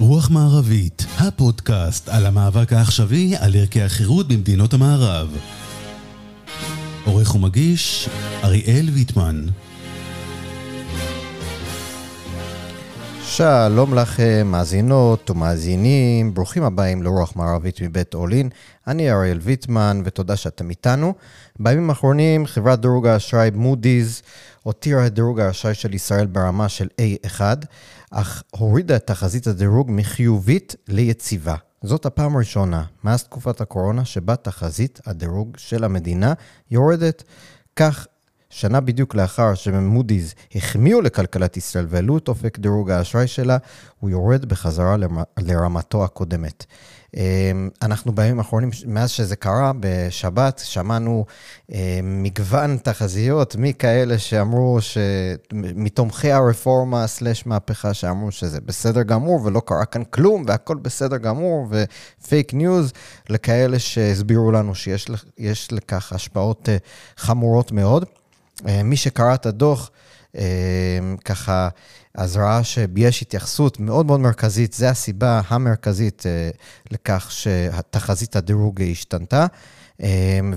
רוח מערבית, הפודקאסט על המאבק העכשווי על ערכי החירות במדינות המערב. עורך ומגיש, אריאל ויטמן. שלום לכם, מאזינות ומאזינים, ברוכים הבאים לרוח מערבית מבית אולין. אני אריאל ויטמן, ותודה שאתם איתנו. בימים האחרונים חברת דירוג האשראי מודי'ס הותירה את דירוג האשראי של ישראל ברמה של A1, אך הורידה את תחזית הדירוג מחיובית ליציבה. זאת הפעם הראשונה מאז תקופת הקורונה שבה תחזית הדירוג של המדינה יורדת. כך שנה בדיוק לאחר שמודי'ס החמיאו לכלכלת ישראל והעלו את אופק דירוג האשראי שלה, הוא יורד בחזרה לרמתו הקודמת. אמ, אנחנו בימים האחרונים, מאז שזה קרה, בשבת, שמענו אמ, מגוון תחזיות מכאלה שאמרו, מתומכי הרפורמה slash מהפכה, שאמרו שזה בסדר גמור ולא קרה כאן כלום והכל בסדר גמור ופייק ניוז, לכאלה שהסבירו לנו שיש לכך השפעות אה, חמורות מאוד. אה, מי שקרא את הדוח, ככה, אז ראה שיש התייחסות מאוד מאוד מרכזית, זו הסיבה המרכזית אה, לכך שתחזית הדירוג השתנתה.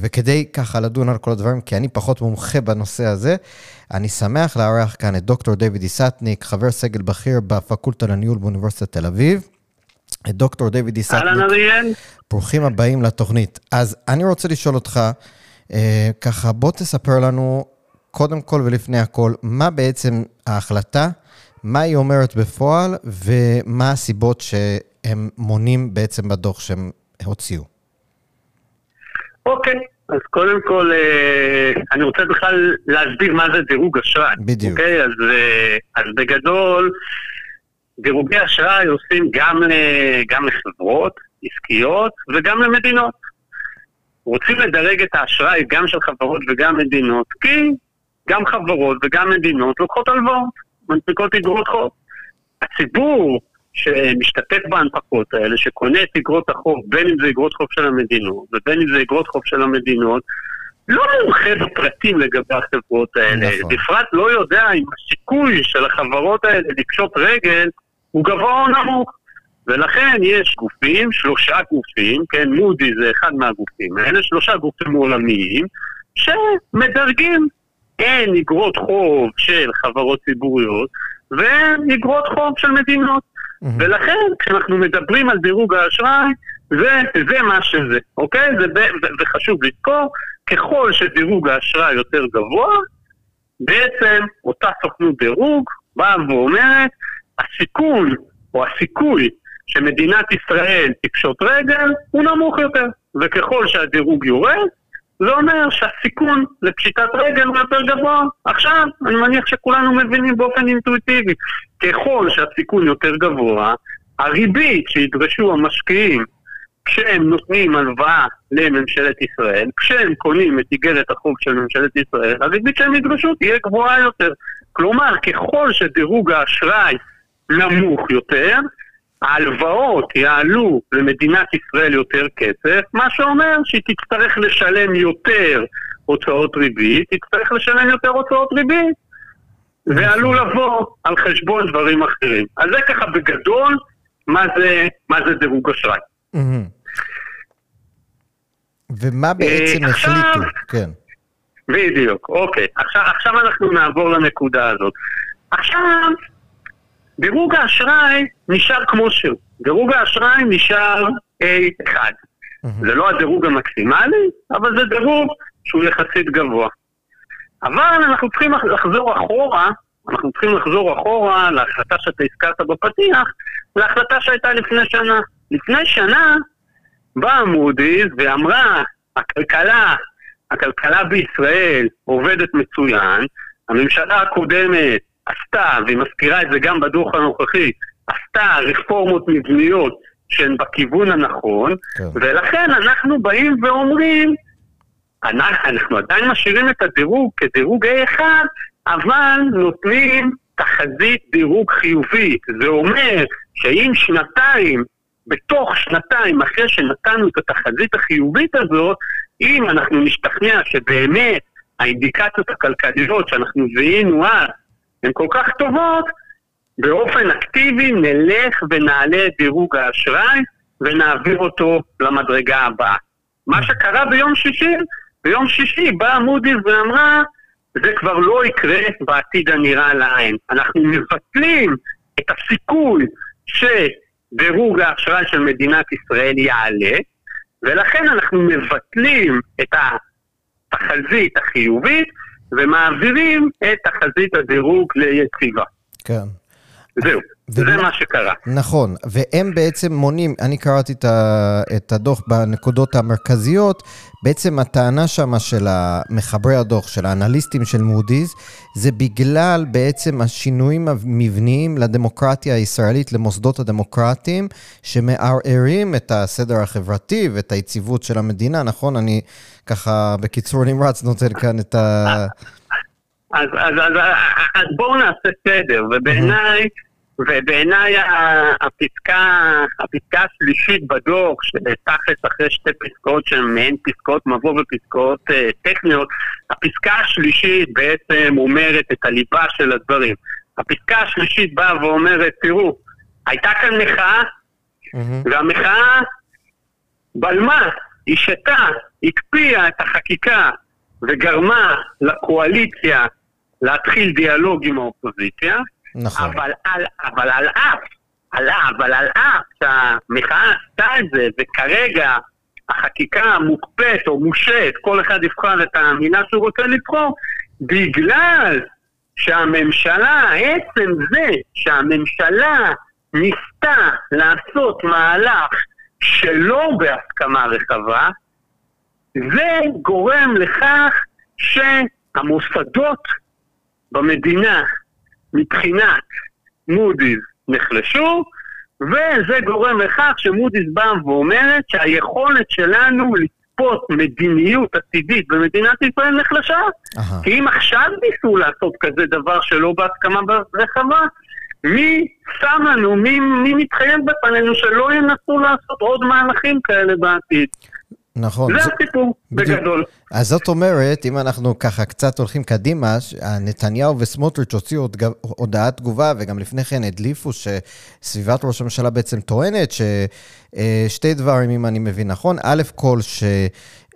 וכדי ככה לדון על כל הדברים, כי אני פחות מומחה בנושא הזה, אני שמח לארח כאן את דוקטור דיוויד איסטניק, חבר סגל בכיר בפקולטה לניהול באוניברסיטת תל אביב. את דוקטור דיוויד איסטניק. אהלן אריאל. ברוכים הבאים לתוכנית. אז אני רוצה לשאול אותך, ככה, בוא תספר לנו קודם כל ולפני הכל, מה בעצם ההחלטה, מה היא אומרת בפועל, ומה הסיבות שהם מונים בעצם בדוח שהם הוציאו. אוקיי, אז קודם כל, אה, אני רוצה בכלל להסביר מה זה דירוג אשראי. בדיוק. אוקיי, אז, אה, אז בגדול, דירוגי אשראי עושים גם, גם לחברות עסקיות וגם למדינות. רוצים לדרג את האשראי גם של חברות וגם מדינות, כי גם חברות וגם מדינות לוקחות הלוואות, מנפיקות אגרות חוב. הציבור שמשתתף בהנפקות האלה, שקונה את אגרות החוב, בין אם זה אגרות חוב של המדינות ובין אם זה אגרות חוב של המדינות, לא מומחה בפרטים לגבי החברות האלה. נכון. בפרט לא יודע אם הסיכוי של החברות האלה לקשוט רגל הוא גבוה או נמוך. ולכן יש גופים, שלושה גופים, כן, מודי זה אחד מהגופים האלה, שלושה גופים עולמיים, שמדרגים אין אגרות חוב של חברות ציבוריות ואין אגרות חוב של מדינות. Mm-hmm. ולכן, כשאנחנו מדברים על דירוג האשראי, זה, זה מה שזה, אוקיי? זה, וחשוב לזכור, ככל שדירוג האשראי יותר גבוה, בעצם אותה סוכנות דירוג באה ואומרת, הסיכון או הסיכוי שמדינת ישראל תפשוט רגל הוא נמוך יותר, וככל שהדירוג יורד, זה אומר שהסיכון לפשיטת רגל הוא יותר גבוה. עכשיו, אני מניח שכולנו מבינים באופן אינטואיטיבי. ככל שהסיכון יותר גבוה, הריבית שידרשו המשקיעים כשהם נותנים הלוואה לממשלת ישראל, כשהם קונים את איגרת החוב של ממשלת ישראל, הריבית שהם ידרשו תהיה גבוהה יותר. כלומר, ככל שדירוג האשראי נמוך יותר, ההלוואות יעלו למדינת ישראל יותר כסף, מה שאומר שהיא תצטרך לשלם יותר הוצאות ריבית, תצטרך לשלם יותר הוצאות ריבית, ועלול לבוא על חשבון דברים אחרים. אז זה ככה בגדול מה זה, מה זה דירוג אשראי. ומה בעצם אה, החליטו? כן. בדיוק, אוקיי. עכשיו, עכשיו אנחנו נעבור לנקודה הזאת. עכשיו, דירוג האשראי נשאר כמו שהוא. דירוג האשראי נשאר A1. Mm-hmm. זה לא הדירוג המקסימלי, אבל זה דירוג שהוא יחסית גבוה. אבל אנחנו צריכים לחזור אחורה, אנחנו צריכים לחזור אחורה להחלטה שאתה הזכרת בפתיח, להחלטה שהייתה לפני שנה. לפני שנה באה מודי'ס ואמרה, הכלכלה, הכלכלה בישראל עובדת מצוין, הממשלה הקודמת עשתה, והיא מזכירה את זה גם בדוח הנוכחי, עשתה רפורמות מבניות שהן בכיוון הנכון, כן. ולכן אנחנו באים ואומרים, אנחנו עדיין משאירים את הדירוג כדירוג A1, אבל נותנים תחזית דירוג חיובית. זה אומר שאם שנתיים, בתוך שנתיים אחרי שנתנו את התחזית החיובית הזאת, אם אנחנו נשתכנע שבאמת האינדיקציות הכלכליות שאנחנו זיהינו אז הן כל כך טובות, באופן אקטיבי נלך ונעלה את דירוג האשראי ונעביר אותו למדרגה הבאה. מה שקרה ביום שישי, ביום שישי באה מודי'ס ואמרה, זה כבר לא יקרה בעתיד הנראה לעין. אנחנו מבטלים את הסיכוי שדירוג האשראי של מדינת ישראל יעלה, ולכן אנחנו מבטלים את התחזית החיובית ומעבירים את תחזית הדירוג ליציבה. כן. זהו, זה מה שקרה. נכון, והם בעצם מונים, אני קראתי את הדוח בנקודות המרכזיות, בעצם הטענה שמה של מחברי הדוח, של האנליסטים של מודי'ס, זה בגלל בעצם השינויים המבניים לדמוקרטיה הישראלית, למוסדות הדמוקרטיים, שמערערים את הסדר החברתי ואת היציבות של המדינה, נכון? אני ככה בקיצור נמרץ נותן כאן את ה... אז, אז, אז, אז בואו נעשה סדר, ובעיניי, ובעיניי הפסקה, הפסקה השלישית בדוח, שתכלס אחרי שתי פסקאות שהן מעין פסקאות מבוא ופסקאות אה, טכניות, הפסקה השלישית בעצם אומרת את הליבה של הדברים. הפסקה השלישית באה ואומרת, תראו, הייתה כאן מחאה, והמחאה בלמה, היא שתה, הקפיאה את החקיקה וגרמה לקואליציה להתחיל דיאלוג עם האופוזיציה, נכון. אבל על, אבל על אף, על, אבל על אף שהמחאה עשתה את זה, וכרגע החקיקה מוקפאת או מושעת, כל אחד יבחר את המילה שהוא רוצה לבחור, בגלל שהממשלה, עצם זה שהממשלה ניסתה לעשות מהלך שלא בהסכמה רחבה, זה גורם לכך שהמוסדות במדינה מבחינת מודי'ס נחלשו, וזה גורם לכך שמודי'ס באה ואומרת שהיכולת שלנו לצפות מדיניות עתידית במדינת ישראל נחלשה. Aha. כי אם עכשיו ניסו לעשות כזה דבר שלא בהסכמה רחבה, מי שם לנו, מי, מי מתחייב בפנינו שלא ינסו לעשות עוד מהלכים כאלה בעתיד? נכון. זה הסיפור, בגדול. אז זאת אומרת, אם אנחנו ככה קצת הולכים קדימה, נתניהו וסמוטריץ' הוציאו הודעת תגובה, וגם לפני כן הדליפו שסביבת ראש הממשלה בעצם טוענת ששתי אה, דברים, אם אני מבין נכון, א' כל,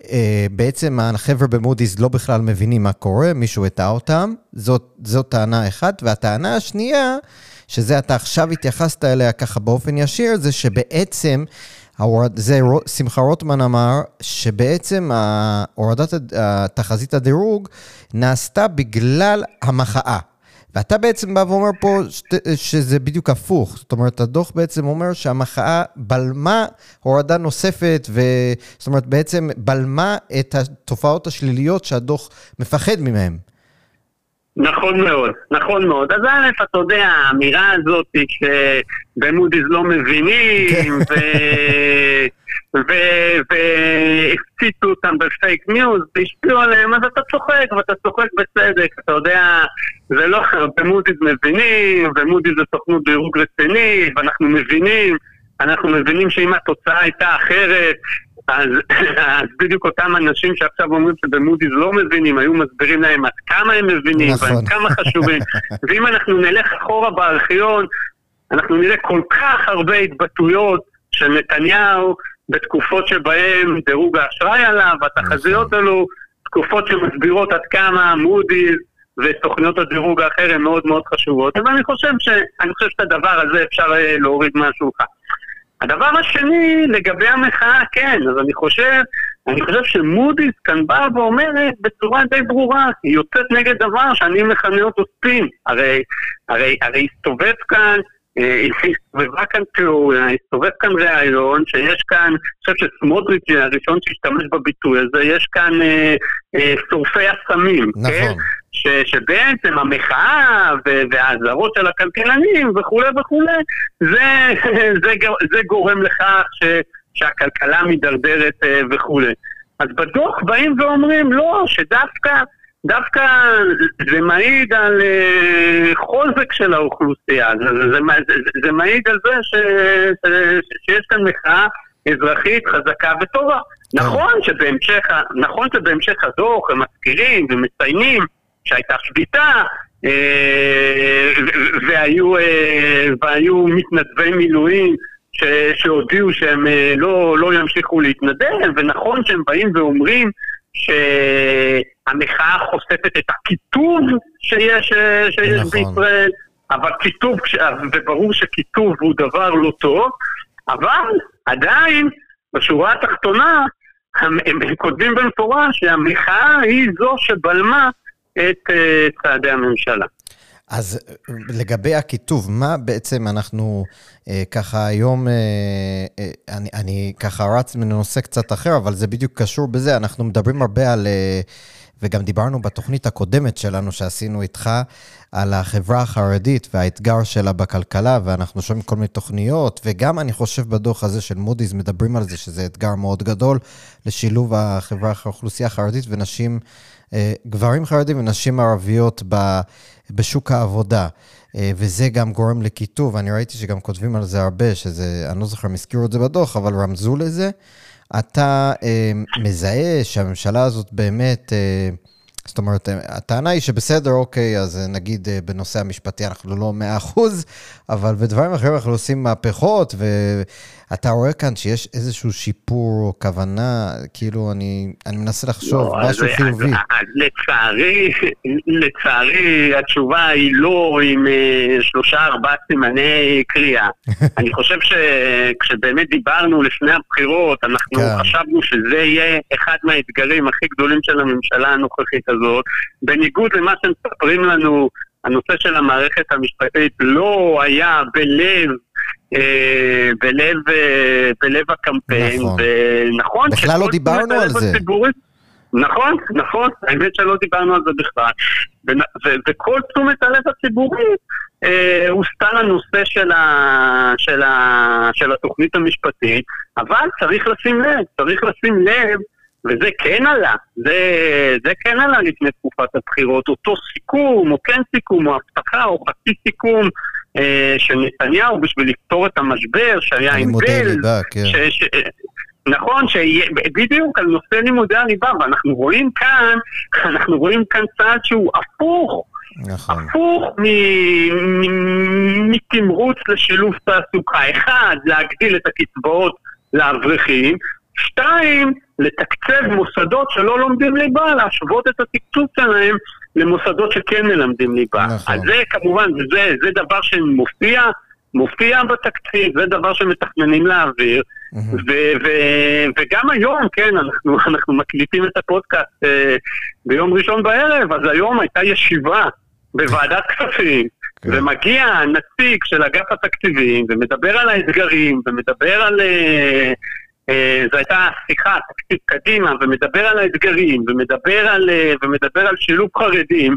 שבעצם אה, החבר'ה במודי'ס לא בכלל מבינים מה קורה, מישהו הטעה אותם, זאת, זאת טענה אחת, והטענה השנייה, שזה אתה עכשיו התייחסת אליה ככה באופן ישיר, זה שבעצם... זה שמחה רוטמן אמר, שבעצם הורדת תחזית הדירוג נעשתה בגלל המחאה. ואתה בעצם בא ואומר פה שזה בדיוק הפוך. זאת אומרת, הדוח בעצם אומר שהמחאה בלמה הורדה נוספת, ו... זאת אומרת, בעצם בלמה את התופעות השליליות שהדוח מפחד מהן. נכון מאוד, נכון מאוד. אז א', אתה יודע, האמירה הזאת שבמודי'ס לא מבינים, כן. והפציצו אותם בפייק ניוז, והשפיעו עליהם, אז אתה צוחק, ואתה צוחק בצדק. אתה יודע, זה לא, במודי'ס מבינים, ומודי'ס זה סוכנות דירוג רציני, ואנחנו מבינים, אנחנו מבינים שאם התוצאה הייתה אחרת, אז, אז בדיוק אותם אנשים שעכשיו אומרים שבמודי'ס לא מבינים, היו מסבירים להם עד כמה הם מבינים, נכון. ועד כמה חשובים. ואם אנחנו נלך אחורה בארכיון, אנחנו נראה כל כך הרבה התבטאויות של נתניהו בתקופות שבהן דירוג האשראי עלה, והתחזיות נכון. עלו, תקופות שמסבירות עד כמה מודי'ס ותוכניות הדירוג האחר הן מאוד מאוד חשובות. אבל אני חושב, ש, אני חושב שאת הדבר הזה אפשר אה, להוריד מהשולחן. הדבר השני, לגבי המחאה, כן, אז אני חושב, אני חושב שמודי'ס כאן באה ואומרת בצורה די ברורה, היא יוצאת נגד דבר שאני מכנה אותו ספין. הרי, הרי, הרי הסתובב כאן, הסתובבה כאן תיאוריה, הסתובב כאן רעיון שיש כאן, אני חושב שסמוטריץ' הראשון שהשתמש בביטוי הזה, יש כאן אה, אה, שורפי הסמים, נכון. כן? ש, שבעצם המחאה והאזהרות של הכלכלנים וכולי וכולי, זה, זה, זה גורם לכך ש, שהכלכלה מידרדרת אה, וכולי. אז בדוח באים ואומרים לא, שדווקא דווקא זה מעיד על uh, חוזק של האוכלוסייה, זה, זה, זה, זה, זה מעיד על זה ש, ש, שיש כאן מחאה אזרחית חזקה וטובה. נכון שבהמשך, נכון שבהמשך הדוח הם מזכירים ומציינים שהייתה שביתה אה, והיו, אה, והיו מתנדבי מילואים ש, שהודיעו שהם אה, לא, לא ימשיכו להתנדב, ונכון שהם באים ואומרים שהמחאה חושפת את הקיטוב שיש, שיש נכון. בישראל, אבל קיטוב, וברור שקיטוב הוא דבר לא טוב, אבל עדיין, בשורה התחתונה, הם, הם, הם כותבים במפורש שהמחאה היא זו שבלמה את uh, צעדי הממשלה. אז לגבי הכיתוב, מה בעצם אנחנו אה, ככה היום, אה, אה, אני, אני ככה רץ מנושא קצת אחר, אבל זה בדיוק קשור בזה, אנחנו מדברים הרבה על, אה, וגם דיברנו בתוכנית הקודמת שלנו שעשינו איתך, על החברה החרדית והאתגר שלה בכלכלה, ואנחנו שומעים כל מיני תוכניות, וגם אני חושב בדוח הזה של מודי'ס מדברים על זה שזה אתגר מאוד גדול לשילוב החברה, האוכלוסייה החרדית ונשים, אה, גברים חרדים ונשים ערביות בשוק העבודה. אה, וזה גם גורם לקיטוב, אני ראיתי שגם כותבים על זה הרבה, שזה, אני לא זוכר אם הזכירו את זה בדוח, אבל רמזו לזה. אתה אה, מזהה שהממשלה הזאת באמת... אה, זאת אומרת, הטענה היא שבסדר, אוקיי, אז נגיד בנושא המשפטי אנחנו לא מאה אחוז, אבל בדברים אחרים אנחנו עושים מהפכות, ואתה רואה כאן שיש איזשהו שיפור או כוונה, כאילו, אני, אני מנסה לחשוב, לא, משהו אז, חיובי. אז, אז לצערי, לצערי, התשובה היא לא עם אה, שלושה, ארבעה סימני קריאה. אני חושב שכשבאמת דיברנו לפני הבחירות, אנחנו כן. חשבנו שזה יהיה אחד מהאתגרים הכי גדולים של הממשלה הנוכחית הזאת, בניגוד למה שמספרים לנו, הנושא של המערכת המשפטית לא היה בלב בלב, אה, בלב הקמפיין, נכון. ונכון, בכלל לא דיברנו על זה. הציבורית, נכון, נכון, האמת שלא דיברנו על זה בכלל. וכל תשומת הלב הציבורית אה, הוסתה לנושא של, ה, של, ה, של התוכנית המשפטית, אבל צריך לשים לב, צריך לשים לב וזה כן עלה, זה, זה כן עלה לפני תקופת הבחירות, אותו סיכום, או כן סיכום, או הבטחה, או חצי סיכום אה, של נתניהו בשביל לפתור את המשבר שהיה עם בל. כן. ש, ש, נכון, בדיוק על נושא לימודי הליבה, ואנחנו רואים כאן, אנחנו רואים כאן צעד שהוא הפוך. נכון. הפוך מתמרוץ לשילוב תעסוקה. אחד, להגדיל את הקצבאות לאברכים, שתיים, לתקצב מוסדות שלא לומדים ליבה, להשוות את התקצוב שלהם למוסדות שכן מלמדים ליבה. נכון. אז זה כמובן, זה, זה דבר שמופיע, מופיע בתקציב, זה דבר שמתכננים להעביר. Mm-hmm. ו- ו- וגם היום, כן, אנחנו, אנחנו מקליטים את הפודקאסט uh, ביום ראשון בערב, אז היום הייתה ישיבה בוועדת כספים, כן. ומגיע נציג של אגף התקציבים, ומדבר על האתגרים, ומדבר על... אה, זו הייתה שיחה, תקציב קדימה, ומדבר על האתגרים, ומדבר על, אה, ומדבר על שילוב חרדים,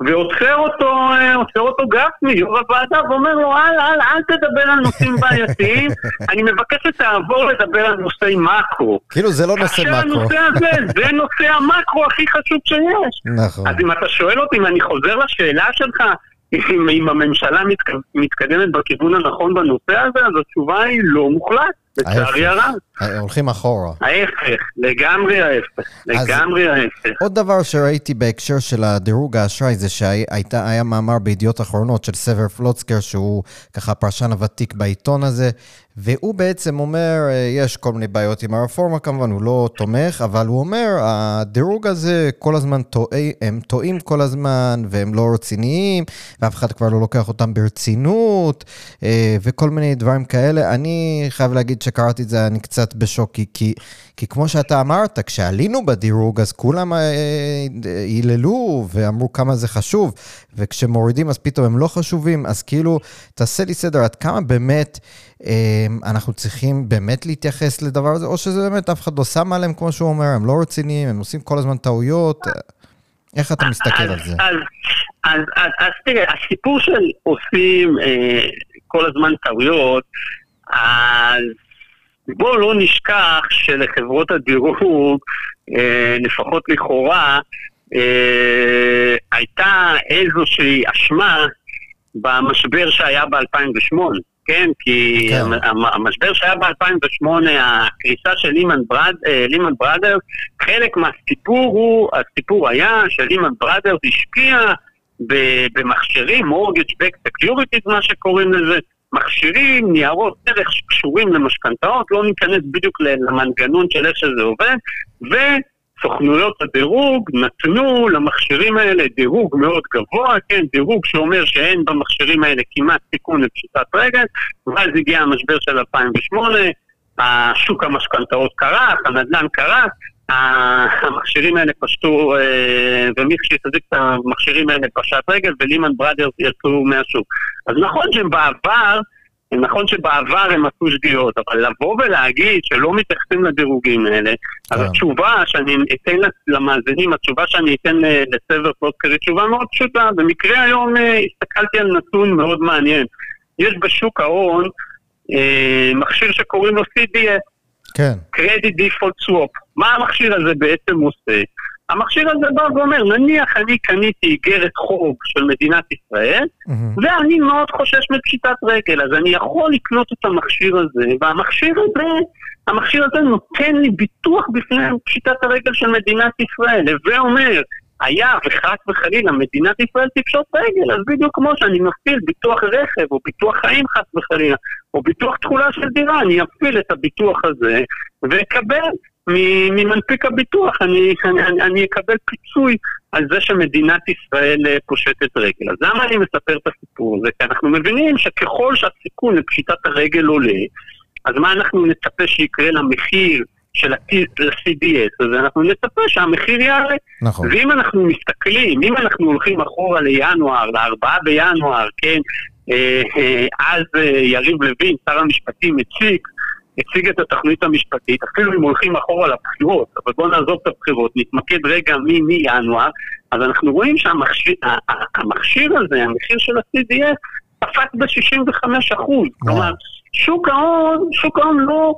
ועוצר אותו, אה, עוצר אותו גפני, יו"ר הוועדה, ואומר לו, אל, אל, אל תדבר על נושאים בעייתיים, אני מבקש שתעבור לדבר על נושאי מאקרו. כאילו זה לא נושא מאקרו. הנושא הזה, זה נושא המאקרו הכי חשוב שיש. נכון. אז אם אתה שואל אותי, אם אני חוזר לשאלה שלך, אם, אם הממשלה מתקדמת בכיוון הנכון בנושא הזה, אז התשובה היא לא מוחלט. לצערי הרב. הולכים אחורה. ההפך, לגמרי ההפך, לגמרי ההפך. עוד דבר שראיתי בהקשר של הדירוג האשראי זה שהיה מאמר בידיעות אחרונות של סבר פלוצקר, שהוא ככה הפרשן הוותיק בעיתון הזה, והוא בעצם אומר, אה, יש כל מיני בעיות עם הרפורמה כמובן, הוא לא תומך, אבל הוא אומר, הדירוג הזה כל הזמן טועה, הם טועים כל הזמן, והם לא רציניים, ואף אחד כבר לא לוקח אותם ברצינות, אה, וכל מיני דברים כאלה. אני חייב להגיד שקראתי את זה, אני קצת בשוק, כי, כי, כמו שאתה אמרת, כשעלינו בדירוג, אז כולם היללו אה, ואמרו כמה זה חשוב, וכשמורידים אז פתאום הם לא חשובים, אז כאילו, תעשה לי סדר, עד כמה באמת... אמ, אנחנו צריכים באמת להתייחס לדבר הזה, או שזה באמת אף אחד לא שם עליהם, כמו שהוא אומר, הם לא רציניים, הם עושים כל הזמן טעויות. איך אתה מסתכל על זה? אז, אז, אז, אז תראה, הסיפור של עושים אה, כל הזמן טעויות, אז בואו לא נשכח שלחברות הדירוג, אה, לפחות לכאורה, אה, הייתה איזושהי אשמה במשבר שהיה ב-2008. כן? כי כן. המשבר שהיה ב-2008, הקריסה של לימן, ברד, אה, לימן בראדרס, חלק מהסיפור הוא, הסיפור היה שלימן בראדרס השקיע במכשירים, mortgage back securities, מה שקוראים לזה, מכשירים, ניירות ערך שקשורים למשכנתאות, לא ניכנס בדיוק למנגנון של איך שזה עובד, וסוכנויות הדירוג נתנו למכשירים האלה דירוג מאוד גבוה, כן, דירוג שאומר שאין במכשירים האלה כמעט סיכון לפשיטת רגל, ואז הגיע המשבר של 2008, השוק המשכנתאות קרס, הנדל"ן קרס, המכשירים האלה פשטו, אה, ומי שהחזיק את המכשירים האלה פשט רגל, ולימן בראדרס יצאו מהשוק. אז נכון שבעבר, נכון שבעבר הם עשו שגיאות, אבל לבוא ולהגיד שלא מתייחסים לדירוגים האלה, אז כן. התשובה שאני אתן למאזינים, התשובה שאני אתן לסבר פלוסקר היא תשובה מאוד פשוטה. במקרה היום אה, הסתכלתי על נתון מאוד מעניין. יש בשוק ההון אה, מכשיר שקוראים לו CDS. כן. Credit Default Swap. מה המכשיר הזה בעצם עושה? המכשיר הזה בא ואומר, נניח אני קניתי איגרת חוב של מדינת ישראל, mm-hmm. ואני מאוד חושש מפשיטת רגל, אז אני יכול לקנות את המכשיר הזה, והמכשיר הזה, המכשיר הזה נותן לי ביטוח בפני פשיטת הרגל של מדינת ישראל, הווה אומר, היה וחס וחלילה מדינת ישראל תפשוט רגל, אז בדיוק כמו שאני מפעיל ביטוח רכב או ביטוח חיים חס וחלילה, או ביטוח תכולה של דירה, אני אפעיל את הביטוח הזה ואקבל ממנפיק הביטוח, אני, אני, אני אקבל פיצוי על זה שמדינת ישראל אה, פושטת רגל. אז למה אני מספר את הסיפור הזה? כי אנחנו מבינים שככל שהסיכון לפשיטת הרגל עולה, אז מה אנחנו נצפה שיקרה למחיר של ה-CDS, אז אנחנו נצפה שהמחיר יעלה. נכון. ואם אנחנו מסתכלים, אם אנחנו הולכים אחורה לינואר, לארבעה בינואר, כן, אה, אה, אז יריב לוין, שר המשפטים, הציג, הציג את התכנית המשפטית, אפילו אם הולכים אחורה לבחירות, אבל בואו נעזוב את הבחירות, נתמקד רגע מינואר, אז אנחנו רואים שהמכשיר הזה, המחיר של ה-CDS, קפץ ב-65 אחוז. כלומר, שוק ההון, שוק ההון לא,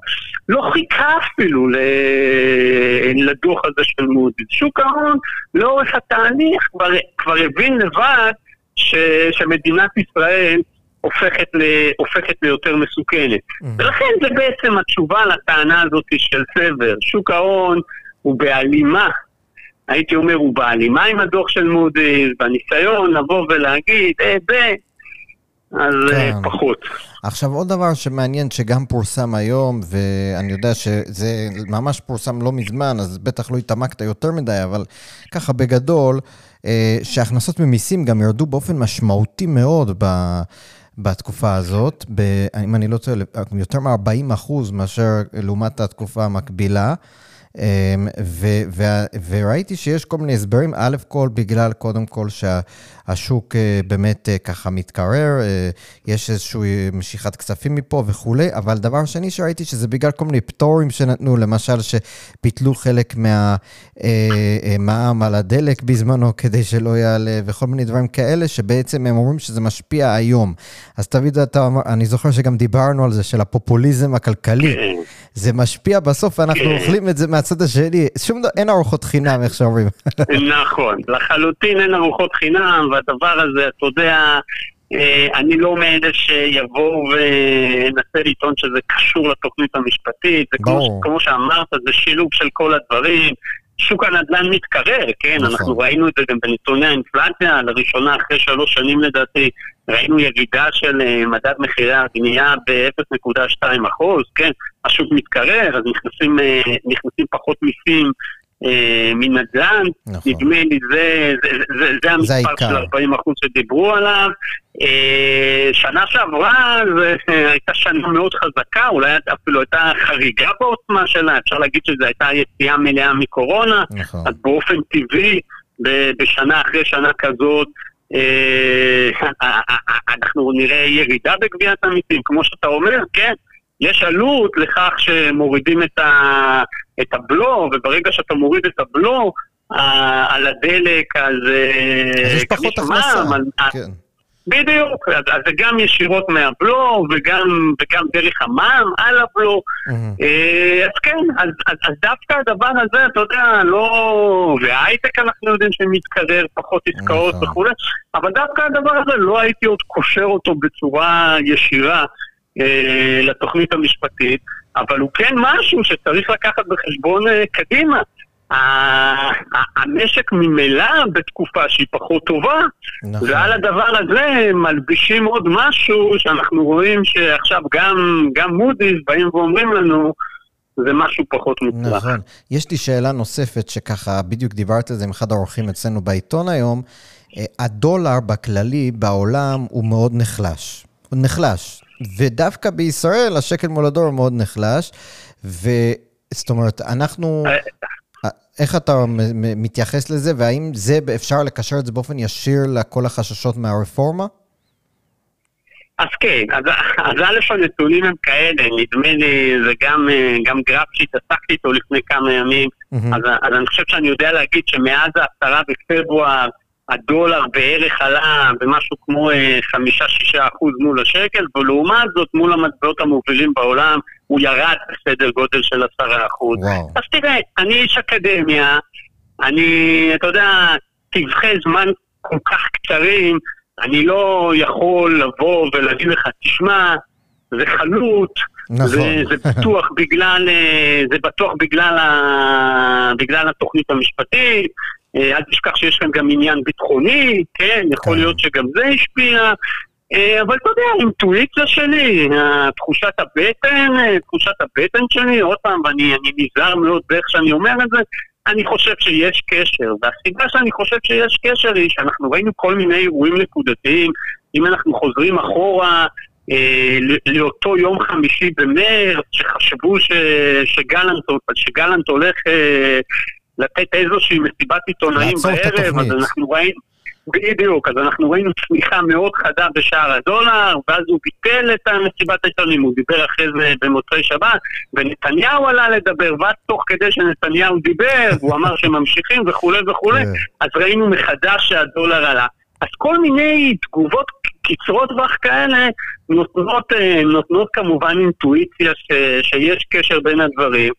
לא חיכה אפילו לדוח הזה של מודי'ס. שוק ההון, לאורך התהליך, כבר, כבר הבין לבד ש, שמדינת ישראל הופכת, ל, הופכת ליותר מסוכנת. Mm-hmm. ולכן זה בעצם התשובה לטענה הזאת של סבר. שוק ההון הוא בהלימה הייתי אומר, הוא בהלימה עם הדוח של מודי'ס, בניסיון לבוא ולהגיד, אה, ב... אז אה, כן. פחות. עכשיו עוד דבר שמעניין שגם פורסם היום, ואני יודע שזה ממש פורסם לא מזמן, אז בטח לא התעמקת יותר מדי, אבל ככה בגדול, אה, שהכנסות ממיסים גם ירדו באופן משמעותי מאוד ב... בתקופה הזאת, ב, אם אני לא טועה, יותר מ-40 אחוז מאשר לעומת התקופה המקבילה. אמ, ו- ו- וראיתי שיש כל מיני הסברים, א' כל בגלל קודם כל שהשוק אה, באמת אה, ככה מתקרר, אה, יש איזושהי משיכת כספים מפה וכולי, אבל דבר שני שראיתי שזה בגלל כל מיני פטורים שנתנו, למשל שביטלו חלק מהמע"מ על הדלק בזמנו כדי שלא יעלה, וכל מיני דברים כאלה, שבעצם הם אומרים שזה משפיע היום. אז תמיד אתה אמר, אני זוכר שגם דיברנו על זה, של הפופוליזם הכלכלי. זה משפיע בסוף, אנחנו כן. אוכלים את זה מהצד השני. שום דבר, אין ארוחות חינם, איך שאומרים. נכון, לחלוטין אין ארוחות חינם, והדבר הזה, אתה יודע, אה, אני לא מאלה שיבואו וינסה לטעון שזה קשור לתוכנית המשפטית, זה כמו, כמו שאמרת, זה שילוב של כל הדברים. שוק הנדל"ן מתקרר, כן? נכון. אנחנו ראינו את זה גם בנתוני האינפלציה, לראשונה אחרי שלוש שנים לדעתי, ראינו ירידה של אה, מדד מחירי הבנייה ב-0.2 אחוז, כן? השוק מתקרר, אז נכנסים, אה, נכנסים פחות מיסים אה, מנדל"ן, נכון. נדמה לי זה, זה, זה, זה המספר של 40 אחוז שדיברו עליו. אה, שנה שעברה זו אה, הייתה שנה מאוד חזקה, אולי אפילו הייתה חריגה בעוצמה שלה, אפשר להגיד שזו הייתה יציאה מלאה מקורונה, נכון. אז באופן טבעי, בשנה אחרי שנה כזאת, אה, אנחנו נראה ירידה בגביית המיסים, כמו שאתה אומר, כן, יש עלות לכך שמורידים את, ה, את הבלו, וברגע שאתה מוריד את הבלו על הדלק, אז... אז יש פחות הכנסה, כן. בדיוק, אז, אז זה גם ישירות מהבלו וגם, וגם דרך המע"מ על הבלו. Mm-hmm. אז כן, אז, אז, אז דווקא הדבר הזה, אתה יודע, לא... וההייטק אנחנו יודעים שמתקרר, פחות עסקאות mm-hmm. וכולי, אבל דווקא הדבר הזה, לא הייתי עוד קושר אותו בצורה ישירה אה, לתוכנית המשפטית, אבל הוא כן משהו שצריך לקחת בחשבון אה, קדימה. המשק ממילא בתקופה שהיא פחות טובה, נכון. ועל הדבר הזה מלבישים עוד משהו שאנחנו רואים שעכשיו גם, גם מודי'ס באים ואומרים לנו, זה משהו פחות מוצלח. נכון. יש לי שאלה נוספת שככה, בדיוק דיברתי על זה עם אחד האורחים אצלנו בעיתון היום. אה, הדולר בכללי בעולם הוא מאוד נחלש. הוא נחלש. ודווקא בישראל השקל מול הדולר מאוד נחלש. וזאת אומרת, אנחנו... אה, איך אתה מתייחס לזה, והאם זה, אפשר לקשר את זה באופן ישיר לכל החששות מהרפורמה? אז כן, אז, אז א', הנתונים הם כאלה, נדמה לי, זה גם, גם גרף שהתעסקתי איתו לפני כמה ימים, mm-hmm. אז, אז אני חושב שאני יודע להגיד שמאז העשרה בפברואר הדולר בערך עלה במשהו כמו אה, חמישה-שישה אחוז מול השקל, ולעומת זאת מול המטבעות המובילים בעולם הוא ירד בסדר גודל של עשרה אחוז. אז תראה, אני איש אקדמיה, אני, אתה יודע, טווחי זמן כל כך קצרים, אני לא יכול לבוא ולהגיד לך, תשמע, זה חלוט, נכון. זה, זה בטוח בגלל, אה, זה בטוח בגלל, ה, בגלל התוכנית המשפטית, אל תשכח שיש כאן גם עניין ביטחוני, כן, יכול כן. להיות שגם זה השפיע. אה, אבל אתה יודע, האינטואיציה שלי, תחושת הבטן, תחושת הבטן שלי, עוד פעם, ואני נזהר מאוד באיך שאני אומר את זה, אני חושב שיש קשר, והסיבה שאני חושב שיש קשר היא שאנחנו ראינו כל מיני אירועים נקודתיים, אם אנחנו חוזרים אחורה אה, לאותו יום חמישי במרץ, שחשבו ש, שגלנט, שגלנט הולך אה, לתת איזושהי מסיבת עיתונאים בערב, אז אנחנו ראינו... בדיוק, אז אנחנו ראינו צמיחה מאוד חדה בשער הדולר, ואז הוא ביטל את המסיבת העיתונים, הוא דיבר אחרי זה במוצאי שבת, ונתניהו עלה לדבר, ואז תוך כדי שנתניהו דיבר, הוא אמר שממשיכים וכולי וכולי, כן. אז ראינו מחדש שהדולר עלה. אז כל מיני תגובות קצרות טווח כאלה נותנות, אה, נותנות כמובן אינטואיציה ש, שיש קשר בין הדברים.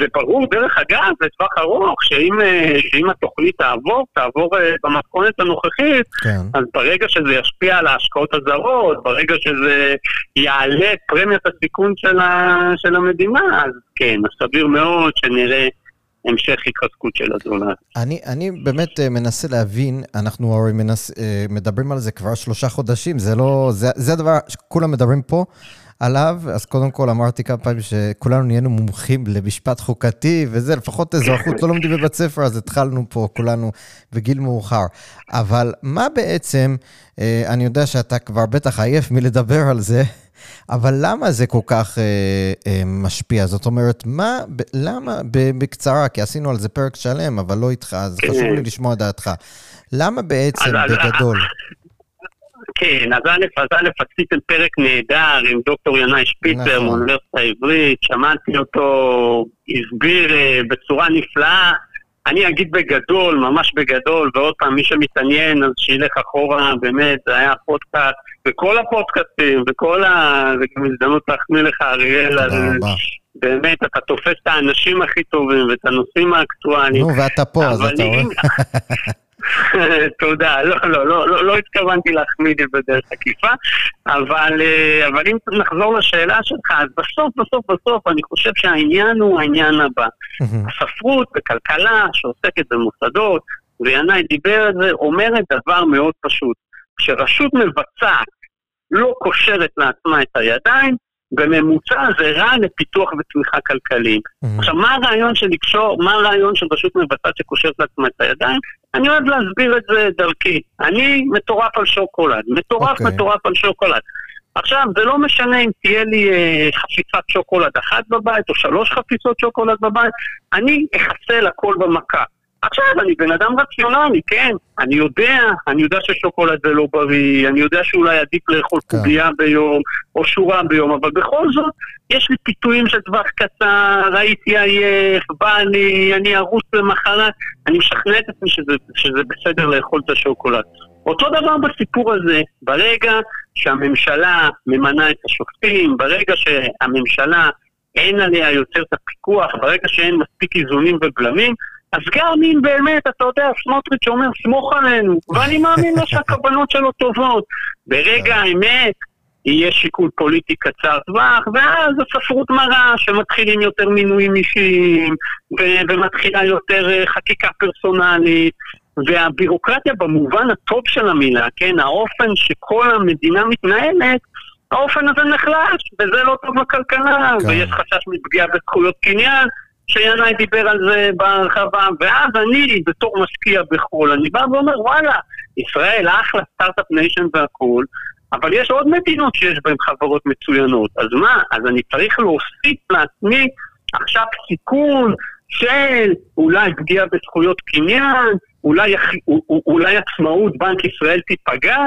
וברור, דרך אגב, לטווח ארוך, שאם, אה, שאם התוכנית תעבור, תעבור אה, במתכונת הנוכחית, כן. אז ברגע שזה ישפיע על ההשקעות הזרות, ברגע שזה יעלה את פרמיית הסיכון של, ה, של המדינה, אז כן, סביר מאוד שנראה... המשך התחזקות של הדולר. אני, אני באמת אה, מנסה להבין, אנחנו הרי מנס, מדברים על זה כבר שלושה חודשים, זה לא, זה, זה הדבר שכולם מדברים פה. עליו, אז קודם כל אמרתי כמה פעמים שכולנו נהיינו מומחים למשפט חוקתי וזה, לפחות אזרחות לא לומדים בבית ספר, אז התחלנו פה כולנו בגיל מאוחר. אבל מה בעצם, אה, אני יודע שאתה כבר בטח עייף מלדבר על זה, אבל למה זה כל כך אה, אה, משפיע? זאת אומרת, מה, ב, למה, בקצרה, כי עשינו על זה פרק שלם, אבל לא איתך, אז חשוב לי לשמוע את דעתך. למה בעצם, בגדול... כן, אז א', אז א', עשיתם פרק נהדר עם דוקטור ינאי שפיצר נכון. מאוניברסיטה העברית, שמעתי אותו, הסביר אה, בצורה נפלאה. אני אגיד בגדול, ממש בגדול, ועוד פעם, מי שמתעניין, אז שילך אחורה, באמת, זה היה פודקאסט, וכל הפודקאסטים, וכל ה... זה גם הזדמנות להחמיא לך, אריאל, על... באמת, אתה תופס את האנשים הכי טובים ואת הנושאים האקטואליים. נו, ואתה פה, אז אתה רואה. תודה, לא, לא, לא, לא, לא התכוונתי להחמיא לי בדרך עקיפה, אבל, אה, אבל אם נחזור לשאלה שלך, אז בסוף, בסוף, בסוף, אני חושב שהעניין הוא העניין הבא. הספרות וכלכלה שעוסקת במוסדות, וינאי דיבר על זה, אומרת דבר מאוד פשוט. כשרשות מבצעת לא קושרת לעצמה את הידיים, בממוצע זה רע לפיתוח וצמיחה כלכליים. Mm-hmm. עכשיו, מה הרעיון של לקשור, מה הרעיון של רשות מבצעת שקושרת לעצמה את הידיים? אני אוהב להסביר את זה דרכי. אני מטורף על שוקולד, מטורף okay. אוקיי. מטורף על שוקולד. עכשיו, זה לא משנה אם תהיה לי אה, חפיסת שוקולד אחת בבית או שלוש חפיסות שוקולד בבית, אני אחסל הכל במכה. עכשיו, אני בן אדם רציונלי, כן, אני יודע, אני יודע ששוקולד זה לא בריא, אני יודע שאולי עדיף לאכול כן. קובייה ביום, או שורה ביום, אבל בכל זאת, יש לי פיתויים של טווח קצר, הייתי עייף, בא לי, אני ארוס למחרת, אני משכנע את עצמי שזה, שזה בסדר לאכול את השוקולד. אותו דבר בסיפור הזה, ברגע שהממשלה ממנה את השופטים, ברגע שהממשלה אין עליה יותר את הפיקוח, ברגע שאין מספיק איזונים ובלמים, אז גם אם באמת, אתה יודע, סמוטריץ' אומר, סמוך עלינו, ואני מאמין לו שהכוונות שלו טובות. ברגע האמת, יהיה שיקול פוליטי קצר טווח, ואז הספרות מראה שמתחילים יותר מינויים אישיים, ו- ומתחילה יותר אה, חקיקה פרסונלית, והבירוקרטיה במובן הטוב של המילה, כן, האופן שכל המדינה מתנהלת, האופן הזה נחלש, וזה לא טוב לכלכלה, כן. ויש חשש מפגיעה בזכויות קניין. שינאי דיבר על זה בהרחבה, ואז אני, בתור משקיע בחו"ל, אני בא ואומר, וואלה, ישראל אחלה Start-Up Nation והכול, אבל יש עוד מדינות שיש בהן חברות מצוינות. אז מה? אז אני צריך להוסיף לעצמי עכשיו סיכון של אולי פגיעה בזכויות קניין, אולי, אולי עצמאות בנק ישראל תיפגע,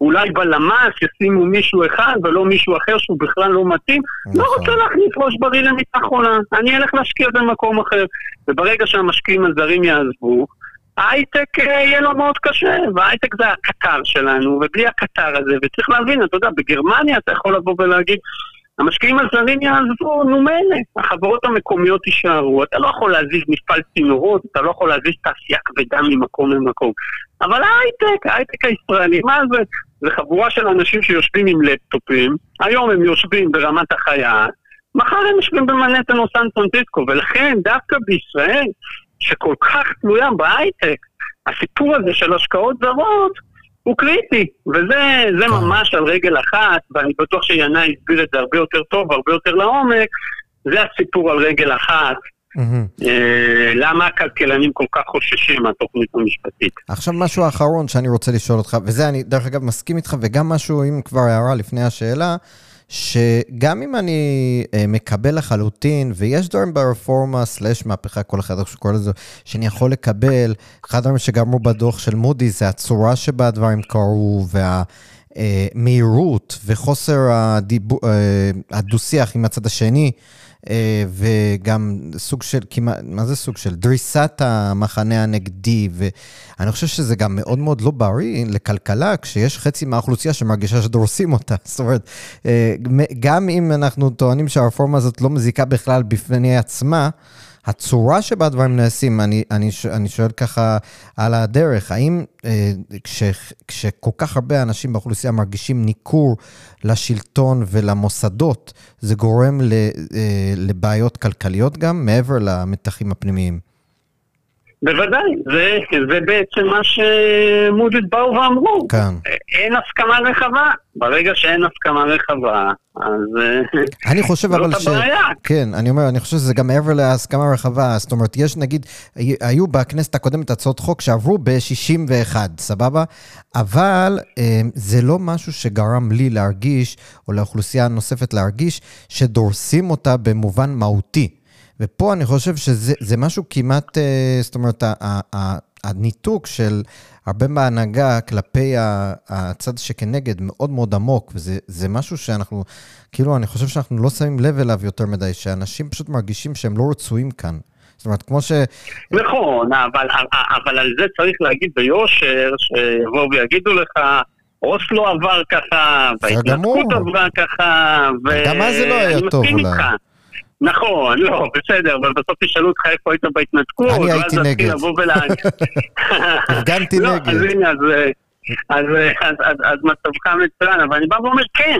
אולי בלמ"ס ישימו מישהו אחד ולא מישהו אחר שהוא בכלל לא מתאים. נכון. לא רוצה להכניס ראש בריא למיטה חולה, אני אלך להשקיע במקום אחר. וברגע שהמשקיעים הזרים יעזבו, ההייטק יהיה לו מאוד קשה, וההייטק זה הקטר שלנו, ובלי הקטר הזה, וצריך להבין, אתה יודע, בגרמניה אתה יכול לבוא ולהגיד, המשקיעים הזרים יעזבו, נו מילא, החברות המקומיות יישארו, אתה לא יכול להזיז מפעל צינורות, אתה לא יכול להזיז תעשייה כבדה ממקום למקום. אבל ההייטק, ההייטק הישראלי, מה זה? זה חבורה של אנשים שיושבים עם לפטופים, היום הם יושבים ברמת החייל, מחר הם יושבים במנהטן או סן פרנסיסקו, ולכן דווקא בישראל, שכל כך תלויה בהייטק, הסיפור הזה של השקעות זרות, הוא קריטי, וזה כן. ממש על רגל אחת, ואני בטוח שינאי הסביר את זה הרבה יותר טוב, הרבה יותר לעומק, זה הסיפור על רגל אחת. אה, למה הכלכלנים כל כך חוששים מהתוכנית המשפטית? עכשיו משהו אחרון שאני רוצה לשאול אותך, וזה אני דרך אגב מסכים איתך, וגם משהו, אם כבר הערה לפני השאלה, שגם אם אני אה, מקבל לחלוטין, ויש דברים ברפורמה, סלאש מהפכה, כל אחד איך שקורא לזה, שאני יכול לקבל, אחד הדברים שגרמו בדוח של מודי זה הצורה שבה הדברים קרו, והמהירות וחוסר הדיבור, אה, הדו-שיח עם הצד השני. אה, וגם סוג של, כמעט, מה זה סוג של? דריסת המחנה הנגדי, ואני חושב שזה גם מאוד מאוד לא בריא לכלכלה, כשיש חצי מהאוכלוסייה שמרגישה שדורסים אותה. זאת אומרת, אה, גם אם אנחנו טוענים שהרפורמה הזאת לא מזיקה בכלל בפני עצמה, הצורה שבה הדברים נעשים, אני, אני, אני שואל ככה על הדרך, האם אה, כש, כשכל כך הרבה אנשים באוכלוסייה מרגישים ניכור לשלטון ולמוסדות, זה גורם ל, אה, לבעיות כלכליות גם, מעבר למתחים הפנימיים? בוודאי, זה, זה בעצם מה שמודי'ס באו ואמרו. כן. אין הסכמה רחבה. ברגע שאין הסכמה רחבה, אז אני חושב אבל ש... הבעיה. כן, אני אומר, אני חושב שזה גם מעבר להסכמה רחבה. זאת אומרת, יש נגיד, היו בכנסת הקודמת הצעות חוק שעברו ב-61, סבבה? אבל זה לא משהו שגרם לי להרגיש, או לאוכלוסייה הנוספת להרגיש, שדורסים אותה במובן מהותי. ופה אני חושב שזה משהו כמעט, זאת אומרת, הניתוק של הרבה בהנהגה כלפי הצד שכנגד מאוד מאוד עמוק, וזה משהו שאנחנו, כאילו, אני חושב שאנחנו לא שמים לב אליו יותר מדי, שאנשים פשוט מרגישים שהם לא רצויים כאן. זאת אומרת, כמו ש... נכון, אבל, אבל על זה צריך להגיד ביושר, שיבואו ויגידו לך, אוסלו עבר ככה, וההתנתקות עברה ככה, ו... גם אז זה לא היה טוב אולי. נכון, לא, בסדר, אבל בסוף תשאלו אותך איפה היית בהתנתקות. אני הייתי נגד. הפגנתי לא, נגד. אז הנה, אז מצבך מצוין, אבל אני בא ואומר כן.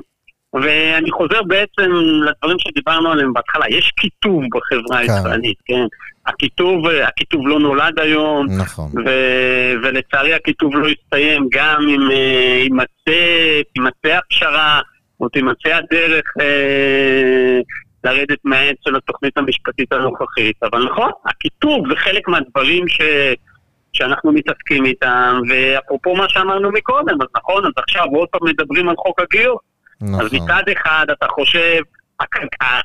ואני חוזר בעצם לדברים שדיברנו עליהם בהתחלה. יש קיטוב בחברה הישראלית, כן? הקיטוב, הקיטוב לא נולד היום. נכון. ולצערי הקיטוב לא יסתיים גם אם יימצא הפשרה, או תימצא הדרך... לרדת מהעץ של התוכנית המשפטית הנוכחית. אבל נכון, הקיטוב זה חלק מהדברים ש... שאנחנו מתעסקים איתם, ואפרופו מה שאמרנו מקודם, אז נכון, אז עכשיו עוד פעם מדברים על חוק הגיור. נכון. אז מצד אחד אתה חושב,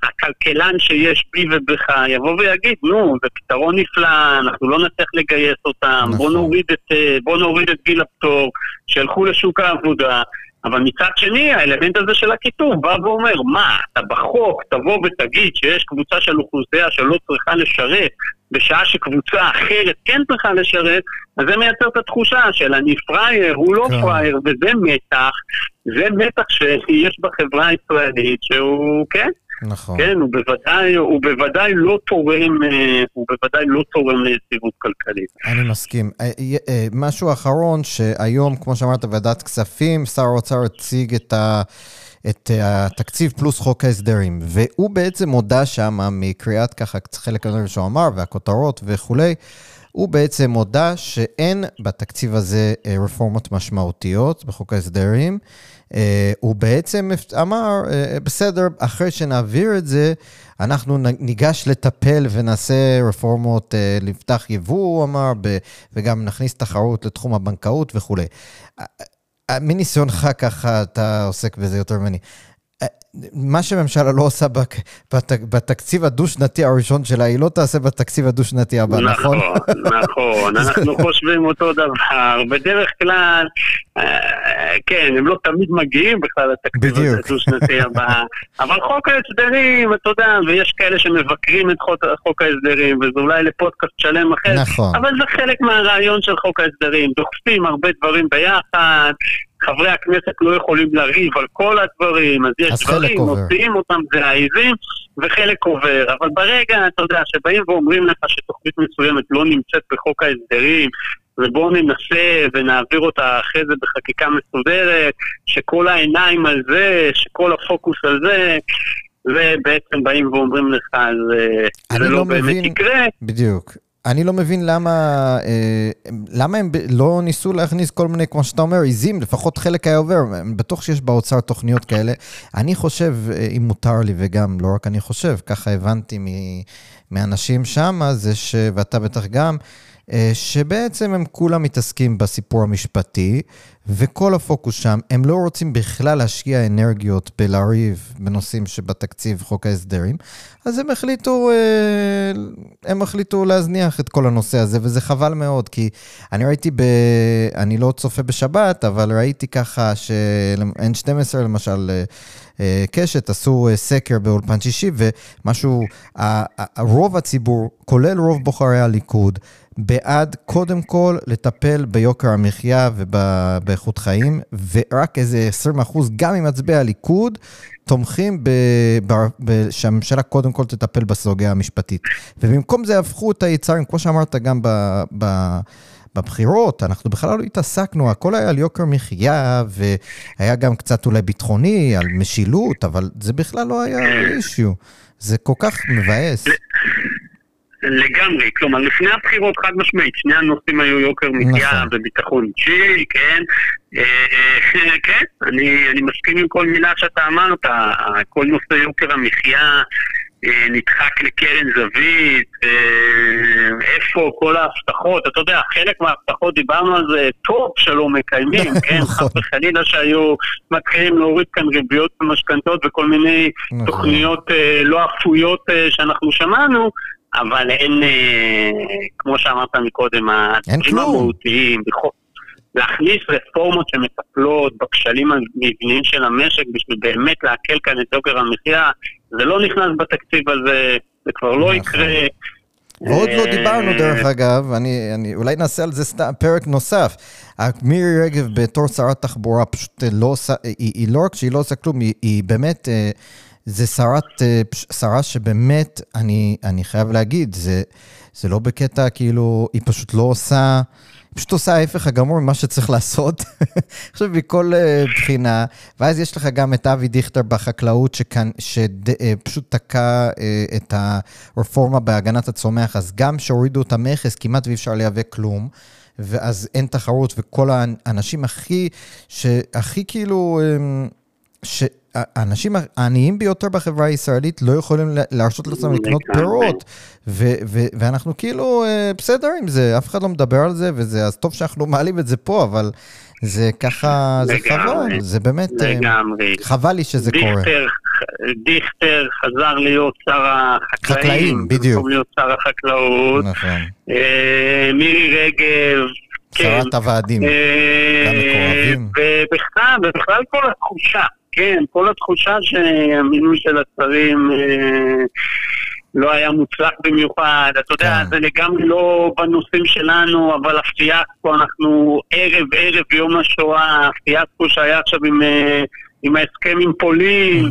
הכלכלן שיש בי ובך יבוא ויגיד, נו, זה פתרון נפלא, אנחנו לא נצליח לגייס אותם, נכון. בוא, נוריד את, בוא נוריד את גיל הפטור, שילכו לשוק העבודה. אבל מצד שני, האלמנט הזה של הקיטוב בא ואומר, מה, אתה בחוק תבוא ותגיד שיש קבוצה של אוכלוסייה שלא צריכה לשרת, בשעה שקבוצה אחרת כן צריכה לשרת, אז זה מייצר את התחושה של אני פראייר, הוא לא כן. פראייר, וזה מתח, זה מתח שיש בחברה הישראלית שהוא, כן, נכון. כן, הוא בוודאי, הוא בוודאי לא תורם, הוא בוודאי לא תורם ליציבות כלכלית. אני מסכים. משהו אחרון, שהיום, כמו שאמרת, ועדת כספים, שר האוצר הציג את ה... את התקציב פלוס חוק ההסדרים, והוא בעצם הודה שם מקריאת ככה חלק מהדברים שהוא אמר, והכותרות וכולי, הוא בעצם הודה שאין בתקציב הזה רפורמות משמעותיות בחוק ההסדרים. הוא בעצם אמר, בסדר, אחרי שנעביר את זה, אנחנו ניגש לטפל ונעשה רפורמות, לפתח יבוא, הוא אמר, וגם נכניס תחרות לתחום הבנקאות וכולי. מניסיונך ככה, אתה עוסק בזה יותר ממני. מה שהממשלה לא עושה בתקציב הדו-שנתי הראשון שלה, היא לא תעשה בתקציב הדו-שנתי הבא, נכון? נכון, נכון. אנחנו חושבים אותו דבר. בדרך כלל, כן, הם לא תמיד מגיעים בכלל לתקציב הדו-שנתי הבא. אבל חוק ההסדרים, אתה יודע, ויש כאלה שמבקרים את חוק ההסדרים, וזה אולי לפודקאסט שלם אחר. נכון. אבל זה חלק מהרעיון של חוק ההסדרים. דוחפים הרבה דברים ביחד. חברי הכנסת לא יכולים לריב על כל הדברים, אז יש אז דברים, מוציאים אותם, זה העיזים, וחלק עובר. אבל ברגע, אתה יודע, שבאים ואומרים לך שתוכנית מסוימת לא נמצאת בחוק ההסדרים, ובואו ננסה ונעביר אותה אחרי זה בחקיקה מסודרת, שכל העיניים על זה, שכל הפוקוס על זה, ובעצם באים ואומרים לך, אז זה לא, לא באמת מבין, יקרה. בדיוק. אני לא מבין למה, אה, למה הם לא ניסו להכניס כל מיני, כמו שאתה אומר, עיזים, לפחות חלק היה עובר. אני בטוח שיש באוצר תוכניות כאלה. אני חושב, אה, אם מותר לי, וגם, לא רק אני חושב, ככה הבנתי מאנשים שם, זה ש... ואתה בטח גם, שבעצם הם כולם מתעסקים בסיפור המשפטי, וכל הפוקוס שם, הם לא רוצים בכלל להשקיע אנרגיות בלריב בנושאים שבתקציב חוק ההסדרים, אז הם החליטו, אה, הם החליטו להזניח את כל הנושא הזה, וזה חבל מאוד, כי אני ראיתי ב... אני לא צופה בשבת, אבל ראיתי ככה ש-N12 למשל, אה, קשת, עשו סקר באולפן שישי, ומשהו, רוב הציבור, כולל רוב בוחרי הליכוד, בעד קודם כל לטפל ביוקר המחיה ובאיכות חיים, ורק איזה 20% גם עם מצביעי הליכוד תומכים ב, ב, ב, שהממשלה קודם כל תטפל בסוגיה המשפטית. ובמקום זה הפכו את היצרים, כמו שאמרת גם ב... ב בבחירות, אנחנו בכלל לא התעסקנו, הכל היה על יוקר מחיה, והיה גם קצת אולי ביטחוני, על משילות, אבל זה בכלל לא היה אישיו. זה כל כך מבאס. לגמרי, כלומר לפני הבחירות חד משמעית, שני הנושאים היו יוקר מחיה נכון. וביטחון אישי, כן, אה, אה, כן, אני, אני מסכים עם כל מילה שאתה אמרת, כל נושא יוקר המחיה אה, נדחק לקרן זווית, איפה כל ההבטחות, אתה יודע, חלק מההבטחות דיברנו על זה, טוב שלא מקיימים, כן, נכון. חס וחלילה שהיו מתחילים להוריד כאן ריביות ומשכנתות וכל מיני נכון. תוכניות לא אפויות שאנחנו שמענו, אבל אין, אה, כמו שאמרת מקודם, הדברים המהותיים, להכניס רפורמות שמטפלות בכשלים המבניים של המשק בשביל באמת להקל כאן את יוקר המחיה, זה לא נכנס בתקציב הזה, זה כבר לא נכון. יקרה. ועוד לא דיברנו דרך אגב, אני, אני, אולי נעשה על זה סתם, פרק נוסף. מירי רגב בתור שרת תחבורה פשוט לא עושה, היא, היא לא רק שהיא לא עושה כלום, היא, היא באמת... אה, זה שרת, אה, שרה שבאמת, אני, אני חייב להגיד, זה, זה לא בקטע כאילו, היא פשוט לא עושה, היא פשוט עושה ההפך הגמור ממה שצריך לעשות. עכשיו, מכל uh, בחינה, ואז יש לך גם את אבי דיכטר בחקלאות, שפשוט אה, תקע את הרפורמה בהגנת הצומח, אז גם שהורידו את המכס, כמעט ואי אפשר לייבא כלום. ואז אין תחרות, וכל האנשים הכי, שהכי כאילו, ש, האנשים העניים ביותר בחברה הישראלית לא יכולים להרשות לעצמם לקנות פירות, ואנחנו כאילו אה, בסדר עם זה, אף אחד לא מדבר על זה, וזה, אז טוב שאנחנו מעלים את זה פה, אבל זה ככה, זה חבל, זה באמת, אה, לגמרי. חבל לי שזה דיכטר, קורה. דיכטר חזר להיות שר החקלאים, חקלאים, בדיוק. במקום להיות שר החקלאות. נכון. אה, מירי רגב, שרת כן. הוועדים, גם מקורבים. ובכלל, ובכלל כל התחושה. כן, כל התחושה שהמינוי של השרים אה, לא היה מוצלח במיוחד. אתה יודע, כן. זה לגמרי לא בנושאים שלנו, אבל הפיאסקו, אנחנו ערב ערב יום השואה, הפיאסקו שהיה עכשיו עם, אה, עם ההסכם עם פולין.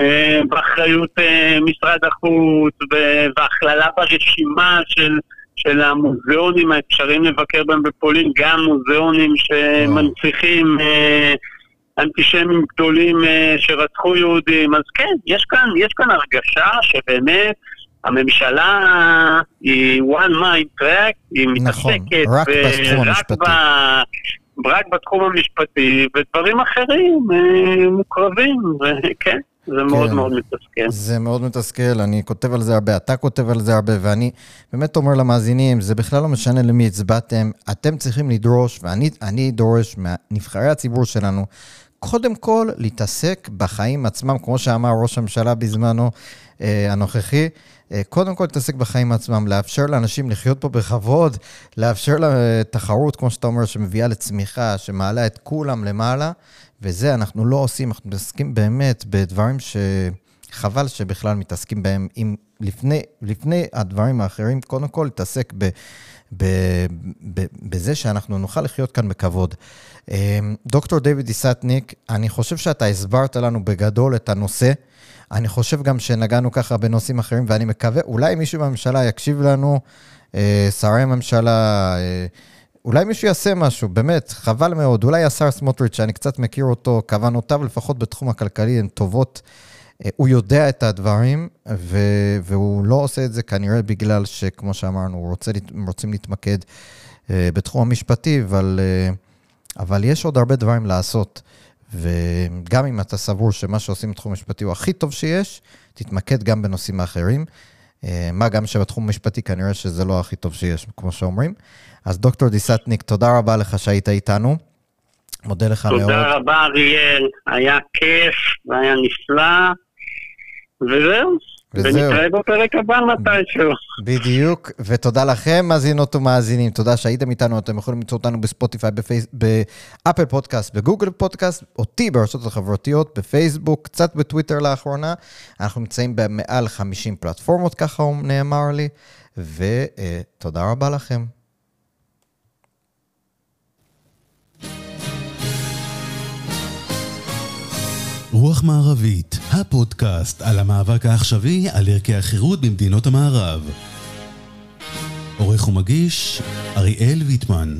אה, באחריות אה, משרד החוץ והכללה ברשימה של, של המוזיאונים האפשריים לבקר בהם בפולין, גם מוזיאונים שמנציחים אנטישמים גדולים אה, שרצחו יהודים, אז כן, יש כאן, יש כאן הרגשה שבאמת הממשלה היא one mind track, היא נכון, מתעסקת רק בתחום המשפטי. ב... רק בתחום המשפטי, ודברים אחרים אה, מוקרבים, וכן. זה מאוד כן. מאוד מתסכל. זה מאוד מתסכל, אני כותב על זה הרבה, אתה כותב על זה הרבה, ואני באמת אומר למאזינים, זה בכלל לא משנה למי הצבעתם, אתם צריכים לדרוש, ואני אני דורש מנבחרי הציבור שלנו, קודם כל להתעסק בחיים עצמם, כמו שאמר ראש הממשלה בזמנו אה, הנוכחי, אה, קודם כל להתעסק בחיים עצמם, לאפשר לאנשים לחיות פה בכבוד, לאפשר לתחרות, כמו שאתה אומר, שמביאה לצמיחה, שמעלה את כולם למעלה, וזה אנחנו לא עושים, אנחנו מתעסקים באמת בדברים שחבל שבכלל מתעסקים בהם. אם לפני, לפני הדברים האחרים, קודם כל להתעסק ב, ב, ב, בזה שאנחנו נוכל לחיות כאן בכבוד. דוקטור דיוויד דיסטניק, אני חושב שאתה הסברת לנו בגדול את הנושא. אני חושב גם שנגענו ככה בנושאים אחרים, ואני מקווה, אולי מישהו בממשלה יקשיב לנו, אה, שרי הממשלה, אה, אולי מישהו יעשה משהו, באמת, חבל מאוד. אולי השר סמוטריץ', שאני קצת מכיר אותו, כוונותיו לפחות בתחום הכלכלי הן טובות. אה, הוא יודע את הדברים, ו- והוא לא עושה את זה כנראה בגלל שכמו שאמרנו, רוצה, רוצים להתמקד בתחום המשפטי, אבל, uh, אבל יש עוד הרבה דברים לעשות. וגם אם אתה סבור שמה שעושים בתחום המשפטי הוא הכי טוב שיש, תתמקד גם בנושאים האחרים. אה, מה גם שבתחום המשפטי כנראה שזה לא הכי טוב שיש, כמו שאומרים. אז דוקטור דישטניק, תודה רבה לך שהיית איתנו. מודה לך תודה מאוד. תודה רבה, אריאל. היה כיף, והיה נפלא. וזהו. ונתראה בפרק הבא מתישהו. בדיוק, ותודה לכם, מאזינות ומאזינים. תודה שהייתם איתנו, אתם יכולים למצוא אותנו בספוטיפיי, בפייס... באפל פודקאסט, בגוגל פודקאסט, אותי ברשתות החברתיות, בפייסבוק, קצת בטוויטר לאחרונה. אנחנו נמצאים במעל 50 פלטפורמות, ככה נאמר לי, ותודה רבה לכם. רוח מערבית, הפודקאסט על המאבק העכשווי על ערכי החירות במדינות המערב. עורך ומגיש, אריאל ויטמן.